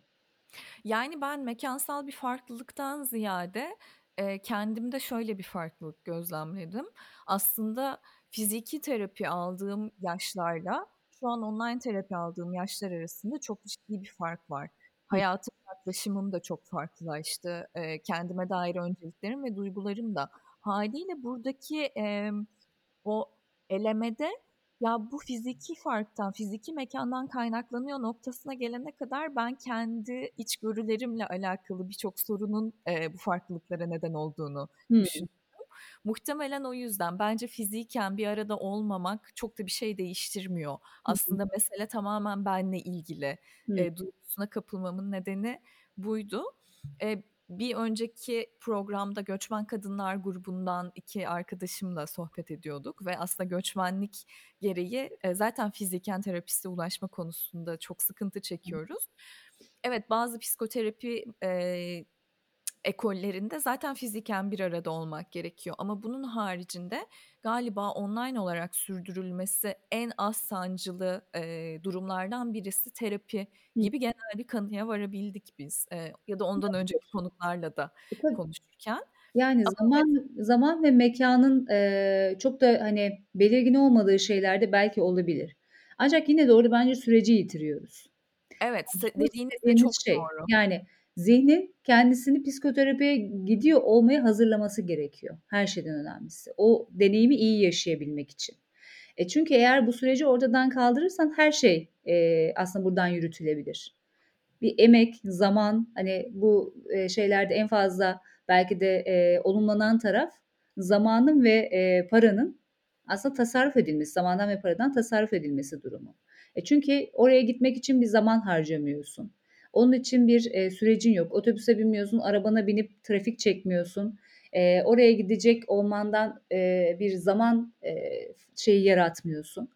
Yani ben mekansal bir farklılıktan ziyade e, kendimde şöyle bir farklılık gözlemledim. Aslında fiziki terapi aldığım yaşlarla şu an online terapi aldığım yaşlar arasında çok ciddi bir fark var. Hayatım yaklaşımım da çok farklılaştı. E, kendime dair önceliklerim ve duygularım da. Haliyle buradaki e, o elemede ya bu fiziki farktan, fiziki mekandan kaynaklanıyor noktasına gelene kadar ben kendi içgörülerimle alakalı birçok sorunun e, bu farklılıklara neden olduğunu hmm. düşünüyorum. Muhtemelen o yüzden bence fiziken bir arada olmamak çok da bir şey değiştirmiyor. Aslında mesele tamamen benle ilgili. E, duygusuna kapılmamın nedeni buydu. E, bir önceki programda göçmen kadınlar grubundan iki arkadaşımla sohbet ediyorduk ve aslında göçmenlik gereği zaten fiziken terapiste ulaşma konusunda çok sıkıntı çekiyoruz. Evet bazı psikoterapi e, ekollerinde zaten fiziken bir arada olmak gerekiyor. Ama bunun haricinde galiba online olarak sürdürülmesi en az sancılı e, durumlardan birisi terapi gibi genel bir kanıya varabildik biz. E, ya da ondan önceki konuklarla da E, konuşurken. Yani Ama zaman zaman ve mekanın eee, çok da hani belirgin olmadığı şeyler de belki olabilir. Ancak yine de orada bence süreci yitiriyoruz. Evet, dediğiniz de çok şey doğru. yani zihnin kendisini psikoterapiye gidiyor olmaya hazırlaması gerekiyor. Her şeyden önemlisi. O deneyimi iyi yaşayabilmek için. E çünkü eğer bu süreci ortadan kaldırırsan her şey e, aslında buradan yürütülebilir. Bir emek, zaman hani bu e, şeylerde en fazla belki de e, olumlanan taraf zamanın ve e, paranın aslında tasarruf edilmesi, zamandan ve paradan tasarruf edilmesi durumu. E çünkü oraya gitmek için bir zaman harcamıyorsun. Onun için bir e, sürecin yok. Otobüse binmiyorsun, arabana binip trafik çekmiyorsun. E, oraya gidecek olmandan e, bir zaman e, şeyi yaratmıyorsun.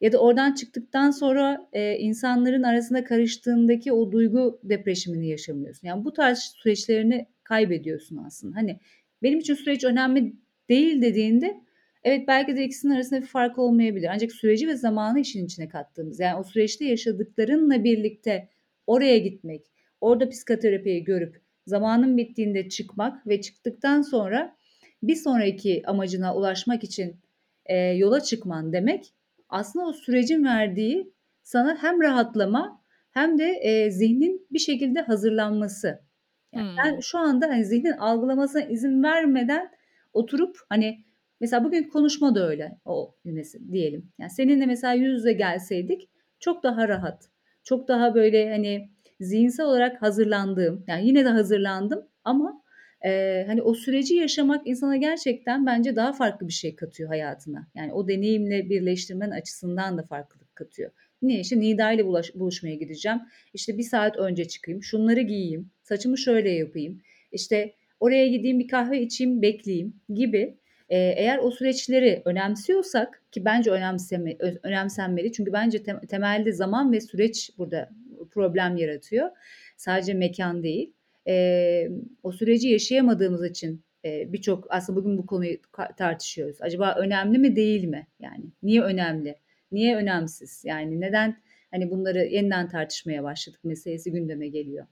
Ya da oradan çıktıktan sonra e, insanların arasında karıştığındaki o duygu depreşimini yaşamıyorsun. Yani bu tarz süreçlerini kaybediyorsun aslında. Hani benim için süreç önemli değil dediğinde evet belki de ikisinin arasında bir fark olmayabilir. Ancak süreci ve zamanı işin içine kattığımız yani o süreçte yaşadıklarınla birlikte oraya gitmek, orada psikoterapiyi görüp zamanın bittiğinde çıkmak ve çıktıktan sonra bir sonraki amacına ulaşmak için e, yola çıkman demek aslında o sürecin verdiği sana hem rahatlama hem de e, zihnin bir şekilde hazırlanması. Yani Hmm. ben şu anda hani zihnin algılamasına izin vermeden oturup hani mesela bugün konuşma da öyle o diyelim. Yani seninle mesela yüz yüze gelseydik çok daha rahat, çok daha böyle hani zihinsel olarak hazırlandığım, yani yine de hazırlandım ama e, hani o süreci yaşamak insana gerçekten bence daha farklı bir şey katıyor hayatına. Yani o deneyimle birleştirmen açısından da farklılık katıyor. Niye? İşte Nida ile bulaş, buluşmaya gideceğim. İşte bir saat önce çıkayım, şunları giyeyim, saçımı şöyle yapayım. İşte oraya gideyim bir kahve içeyim, bekleyeyim gibi. Ee, eğer o süreçleri önemsiyorsak ki bence önemseme, önemsenmeli çünkü bence tem, temelde zaman ve süreç burada problem yaratıyor. Sadece mekan değil. Ee, o süreci yaşayamadığımız için e, birçok aslında bugün bu konuyu tartışıyoruz. Acaba önemli mi değil mi? Yani niye önemli? Niye önemsiz? Yani neden hani bunları yeniden tartışmaya başladık meselesi gündeme geliyor.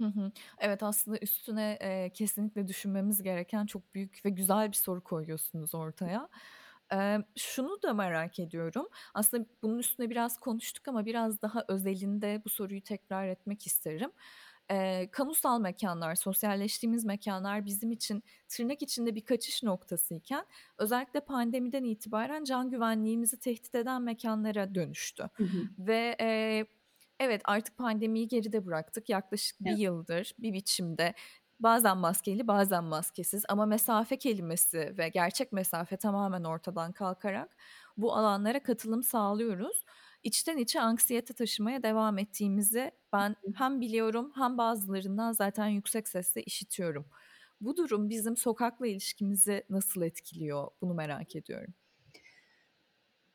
Hı hı. Evet aslında üstüne e, kesinlikle düşünmemiz gereken çok büyük ve güzel bir soru koyuyorsunuz ortaya. E, şunu da merak ediyorum. Aslında bunun üstüne biraz konuştuk ama biraz daha özelinde bu soruyu tekrar etmek isterim. E, kamusal mekanlar, sosyalleştiğimiz mekanlar bizim için tırnak içinde bir kaçış noktasıyken özellikle pandemiden itibaren can güvenliğimizi tehdit eden mekanlara dönüştü. Hı hı. Ve e, Evet artık pandemiyi geride bıraktık. Yaklaşık bir Evet. yıldır bir biçimde bazen maskeli bazen maskesiz ama mesafe kelimesi ve gerçek mesafe tamamen ortadan kalkarak bu alanlara katılım sağlıyoruz. İçten içe anksiyete taşımaya devam ettiğimizi ben hem biliyorum hem bazılarından zaten yüksek sesle işitiyorum. Bu durum bizim sokakla ilişkimizi nasıl etkiliyor bunu merak ediyorum.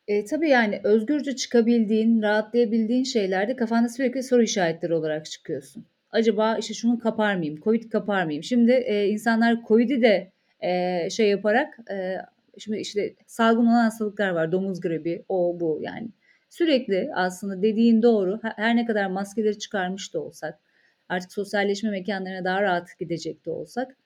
E, tabii yani özgürce çıkabildiğin, rahatlayabildiğin şeylerde kafanda sürekli soru işaretleri olarak çıkıyorsun. Acaba işte şunu kapar mıyım? Covid kapar mıyım? Şimdi e, insanlar Covid'i de e, şey yaparak e, şimdi işte salgın olan hastalıklar var. Domuz gribi, o bu yani. Sürekli aslında dediğin doğru. Her ne kadar maskeleri çıkarmış da olsak, artık sosyalleşme mekanlarına daha rahat gidecek de olsak,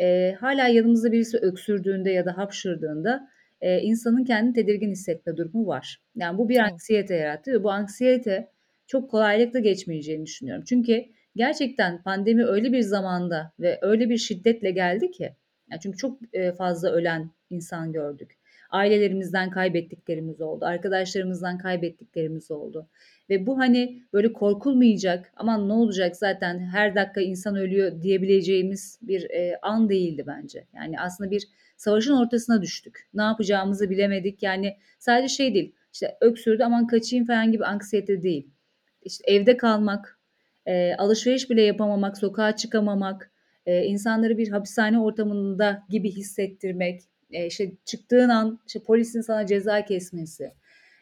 e, hala yanımızda birisi öksürdüğünde ya da hapşırdığında e, insanın kendini tedirgin hissetme durumu var. Yani bu bir anksiyete yarattı ve bu anksiyete çok kolaylıkla geçmeyeceğini düşünüyorum. Çünkü gerçekten pandemi öyle bir zamanda ve öyle bir şiddetle geldi ki, yani çünkü çok e, fazla ölen insan gördük. Ailelerimizden kaybettiklerimiz oldu, arkadaşlarımızdan kaybettiklerimiz oldu. Ve bu hani böyle korkulmayacak, aman ne olacak zaten her dakika insan ölüyor diyebileceğimiz bir e, an değildi bence. Yani aslında bir savaşın ortasına düştük. Ne yapacağımızı bilemedik. Yani sadece şey değil. İşte öksürdü aman kaçayım falan gibi anksiyete değil. İşte evde kalmak, e, alışveriş bile yapamamak, sokağa çıkamamak, e, insanları bir hapishane ortamında gibi hissettirmek, e, işte çıktığın an işte polisin sana ceza kesmesi,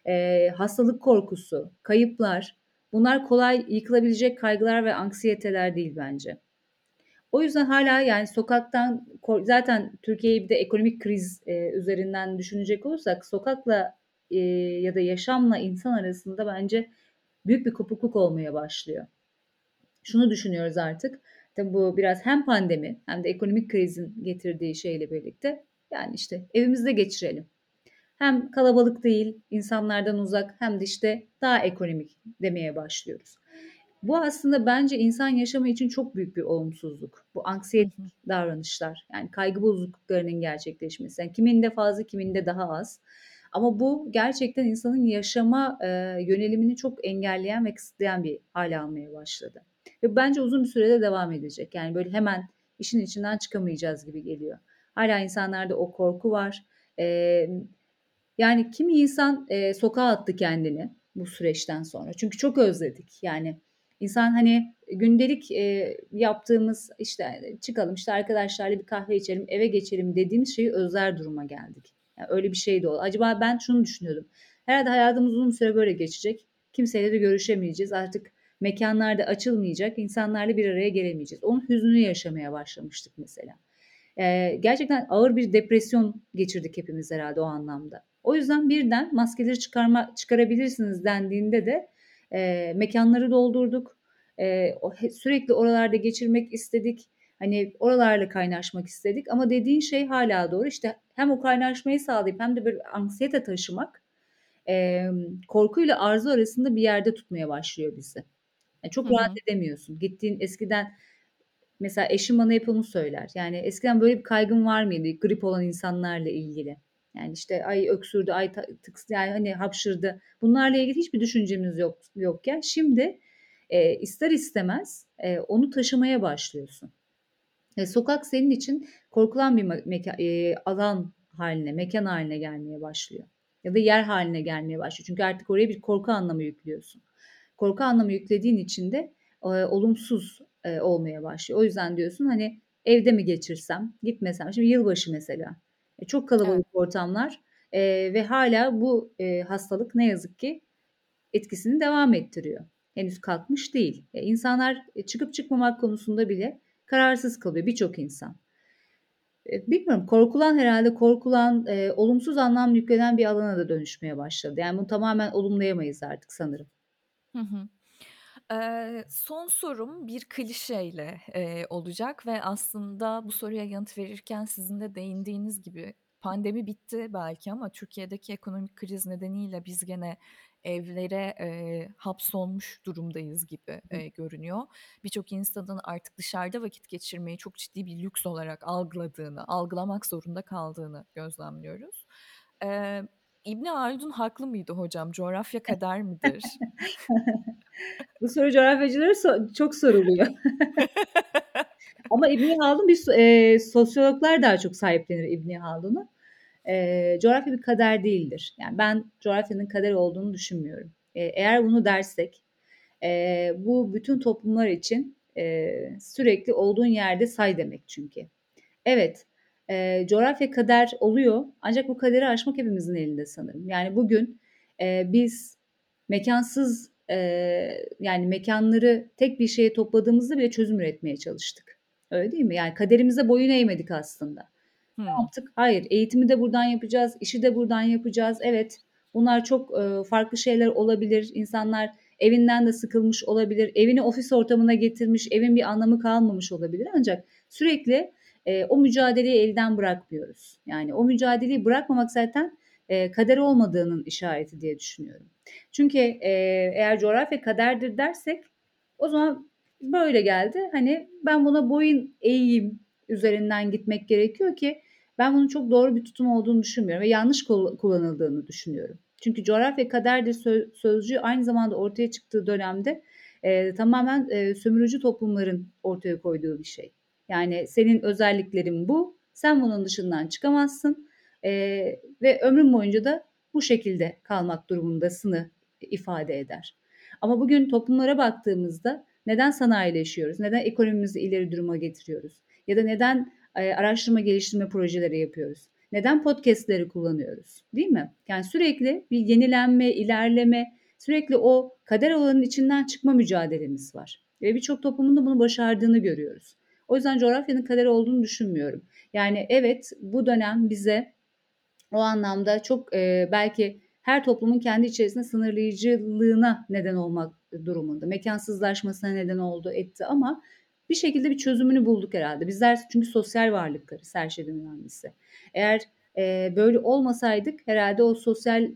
e, hastalık korkusu, kayıplar bunlar kolay yıkılabilecek kaygılar ve anksiyeteler değil bence. O yüzden hala yani sokaktan zaten Türkiye'yi bir de ekonomik kriz e, üzerinden düşünecek olursak sokakla e, ya da yaşamla insan arasında bence büyük bir kopukluk olmaya başlıyor. Şunu düşünüyoruz artık. Tabii bu biraz hem pandemi hem de ekonomik krizin getirdiği şeyle birlikte yani işte evimizde geçirelim. Hem kalabalık değil, insanlardan uzak hem de işte daha ekonomik demeye başlıyoruz. Bu aslında bence insan yaşamı için çok büyük bir olumsuzluk. Bu anksiyetik davranışlar yani kaygı bozukluklarının gerçekleşmesi. Yani kiminde fazla kiminde daha az. Ama bu gerçekten insanın yaşama e, yönelimini çok engelleyen ve kısıtlayan bir hale almaya başladı. Ve bence uzun bir sürede devam edecek. Yani böyle hemen işin içinden çıkamayacağız gibi geliyor. Hala insanlarda o korku var. E, yani kimi insan e, sokağa attı kendini bu süreçten sonra. Çünkü çok özledik. Yani İnsan hani gündelik e, yaptığımız işte çıkalım işte arkadaşlarla bir kahve içelim eve geçelim dediğimiz şeyi özler duruma geldik. Yani öyle bir şey de oldu. Acaba ben şunu düşünüyordum. Herhalde hayatımız uzun süre böyle geçecek. Kimseyle de görüşemeyeceğiz. Artık mekanlarda açılmayacak. insanlarla bir araya gelemeyeceğiz. Onun hüznünü yaşamaya başlamıştık mesela. Ee, gerçekten ağır bir depresyon geçirdik hepimiz herhalde o anlamda. O yüzden birden maskeleri çıkarma çıkarabilirsiniz dendiğinde de e, mekanları doldurduk. E, sürekli oralarda geçirmek istedik. Hani oralarla kaynaşmak istedik ama dediğin şey hala doğru. İşte hem o kaynaşmayı sağlayıp hem de bir anksiyete taşımak e, korkuyla arzu arasında bir yerde tutmaya başlıyor bizi. Yani çok Hı-hı. rahat edemiyorsun. Gittiğin eskiden mesela eşim bana hep onu söyler. Yani eskiden böyle bir kaygım var mıydı grip olan insanlarla ilgili? Yani işte ay öksürdü, ay tıks yani hani hapşırdı. Bunlarla ilgili hiçbir düşüncemiz yok yokken şimdi e, ister istemez e, onu taşımaya başlıyorsun. E, sokak senin için korkulan bir meka, e, alan haline, mekan haline gelmeye başlıyor. Ya da yer haline gelmeye başlıyor. Çünkü artık oraya bir korku anlamı yüklüyorsun. Korku anlamı yüklediğin için de e, olumsuz e, olmaya başlıyor. O yüzden diyorsun hani evde mi geçirsem, gitmesem. Şimdi yılbaşı mesela. E, çok kalabalık evet. ortamlar e, ve hala bu e, hastalık ne yazık ki etkisini devam ettiriyor. Henüz kalkmış değil. E, insanlar çıkıp çıkmamak konusunda bile kararsız kalıyor birçok insan. E, bilmiyorum korkulan herhalde korkulan e, olumsuz anlam yüklenen bir alana da dönüşmeye başladı. Yani bunu tamamen olumlayamayız artık sanırım. Hı hı. Eee, son sorum bir klişeyle, eee, olacak ve aslında bu soruya yanıt verirken sizin de değindiğiniz gibi pandemi bitti belki ama Türkiye'deki ekonomik kriz nedeniyle biz gene evlere, eee, hapsolmuş durumdayız gibi, eee, görünüyor. Birçok insanın artık dışarıda vakit geçirmeyi çok ciddi bir lüks olarak algıladığını, algılamak zorunda kaldığını gözlemliyoruz. Eee, İbni Haldun haklı mıydı hocam? Coğrafya kader midir? Bu soru coğrafyacılara so- çok soruluyor. Ama İbni Haldun bir e, sosyologlar daha çok sahiplenir İbni Haldun'u. E, coğrafya bir kader değildir. Yani ben coğrafyanın kader olduğunu düşünmüyorum. E, eğer bunu dersek e, bu bütün toplumlar için e, sürekli olduğun yerde say demek çünkü. Evet e, coğrafya kader oluyor ancak bu kaderi aşmak hepimizin elinde sanırım. Yani bugün e, biz mekansız e, yani mekanları tek bir şeye topladığımızda bile çözüm üretmeye çalıştık. Öyle değil mi? Yani kaderimize boyun eğmedik aslında. Hmm. Ne yaptık? Hayır. Eğitimi de buradan yapacağız. işi de buradan yapacağız. Evet. Bunlar çok e, farklı şeyler olabilir. İnsanlar evinden de sıkılmış olabilir. Evini ofis ortamına getirmiş. Evin bir anlamı kalmamış olabilir. Ancak sürekli e, o mücadeleyi elden bırakmıyoruz. Yani o mücadeleyi bırakmamak zaten e, kader olmadığının işareti diye düşünüyorum. Çünkü e, eğer coğrafya kaderdir dersek o zaman böyle geldi. Hani ben buna boyun eğeyim üzerinden gitmek gerekiyor ki ben bunun çok doğru bir tutum olduğunu düşünmüyorum ve yanlış kullanıldığını düşünüyorum. Çünkü coğrafya kaderdir sözcüğü aynı zamanda ortaya çıktığı dönemde e, tamamen e, sömürücü toplumların ortaya koyduğu bir şey. Yani senin özelliklerin bu. Sen bunun dışından çıkamazsın. E, ve ömrün boyunca da bu şekilde kalmak durumundasını ifade eder. Ama bugün toplumlara baktığımızda neden sanayileşiyoruz? Neden ekonomimizi ileri duruma getiriyoruz? Ya da neden e, araştırma geliştirme projeleri yapıyoruz? Neden podcastleri kullanıyoruz? Değil mi? Yani sürekli bir yenilenme, ilerleme, sürekli o kader alanının içinden çıkma mücadelemiz var. Ve birçok toplumun da bunu başardığını görüyoruz. O yüzden coğrafyanın kaderi olduğunu düşünmüyorum. Yani evet bu dönem bize o anlamda çok e, belki her toplumun kendi içerisinde sınırlayıcılığına neden olmak durumunda. Mekansızlaşmasına neden oldu, etti ama bir şekilde bir çözümünü bulduk herhalde. Bizler çünkü sosyal varlıklarız her şeyden önemlisi. Eğer e, böyle olmasaydık herhalde o sosyal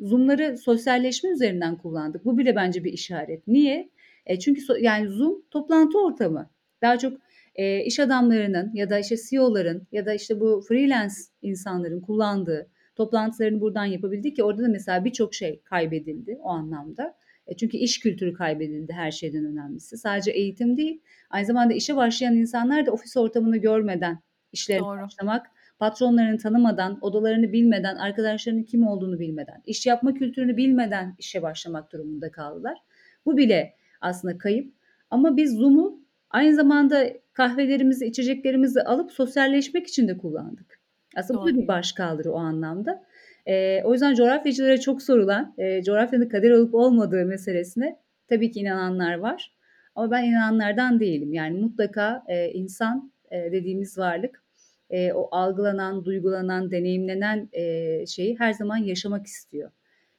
Zoom'ları sosyalleşme üzerinden kullandık. Bu bile bence bir işaret. Niye? E, çünkü so, yani Zoom toplantı ortamı. Daha çok e, iş adamlarının ya da işte CEO'ların ya da işte bu freelance insanların kullandığı toplantılarını buradan yapabildik ki orada da mesela birçok şey kaybedildi o anlamda. E, çünkü iş kültürü kaybedildi her şeyden önemlisi. Sadece eğitim değil, aynı zamanda işe başlayan insanlar da ofis ortamını görmeden işlerine Doğru. başlamak, patronlarını tanımadan, odalarını bilmeden, arkadaşlarının kim olduğunu bilmeden, iş yapma kültürünü bilmeden işe başlamak durumunda kaldılar. Bu bile aslında kayıp. Ama biz Zoom'u aynı zamanda kahvelerimizi, içeceklerimizi alıp sosyalleşmek için de kullandık. Aslında bu da Doğru. bir başkaldırı o anlamda. Ee, o yüzden coğrafyacılara çok sorulan, e, coğrafyanın kader olup olmadığı meselesine tabii ki inananlar var. Ama ben inananlardan değilim. Yani mutlaka e, insan e, dediğimiz varlık e, o algılanan, duygulanan, deneyimlenen e, şeyi her zaman yaşamak istiyor.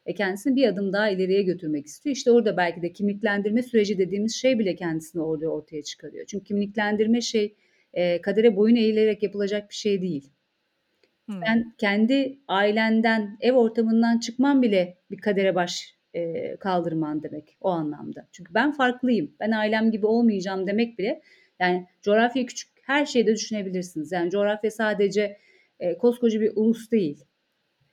E, kendisini bir adım daha ileriye götürmek istiyor. İşte orada belki de kimliklendirme süreci dediğimiz şey bile kendisini orada ortaya çıkarıyor. Çünkü kimliklendirme şey e, kadere boyun eğilerek yapılacak bir şey değil. Hmm. Sen kendi ailenden, ev ortamından çıkman bile bir kadere baş e, kaldırman demek o anlamda. Çünkü ben farklıyım, ben ailem gibi olmayacağım demek bile yani coğrafya küçük her şeyde düşünebilirsiniz. Yani coğrafya sadece e, koskoca bir ulus değil.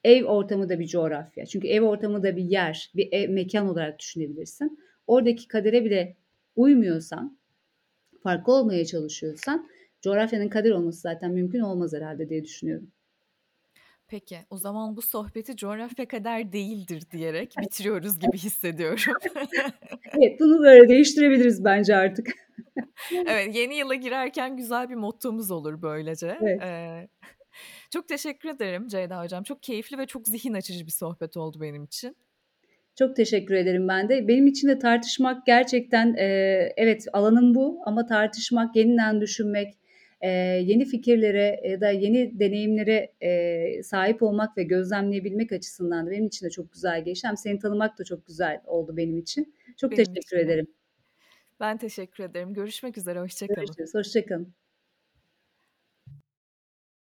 Ev ortamı da bir coğrafya. Çünkü ev ortamı da bir yer, bir ev, mekan olarak düşünebilirsin. Oradaki kadere bile uymuyorsan, farklı olmaya çalışıyorsan coğrafyanın kader olması zaten mümkün olmaz herhalde diye düşünüyorum. Peki, o zaman bu sohbeti coğrafya kadar değildir diyerek bitiriyoruz gibi hissediyorum. Evet, bunu böyle değiştirebiliriz bence artık. Evet, yeni yıla girerken güzel bir mottomuz olur böylece. Evet. Ee, çok teşekkür ederim Ceyda Hocam. Çok keyifli ve çok zihin açıcı bir sohbet oldu benim için. Çok teşekkür ederim ben de. Benim için de tartışmak gerçekten e, evet alanım bu ama tartışmak, yeniden düşünmek, e, yeni fikirlere ya da yeni deneyimlere e, sahip olmak ve gözlemleyebilmek açısından da benim için de çok güzel geçti. Hem seni tanımak da çok güzel oldu benim için. Çok Benim teşekkür için de. ederim. Ben teşekkür ederim. Görüşmek üzere, hoşça kalın. Görüşürüz. Hoşçakalın.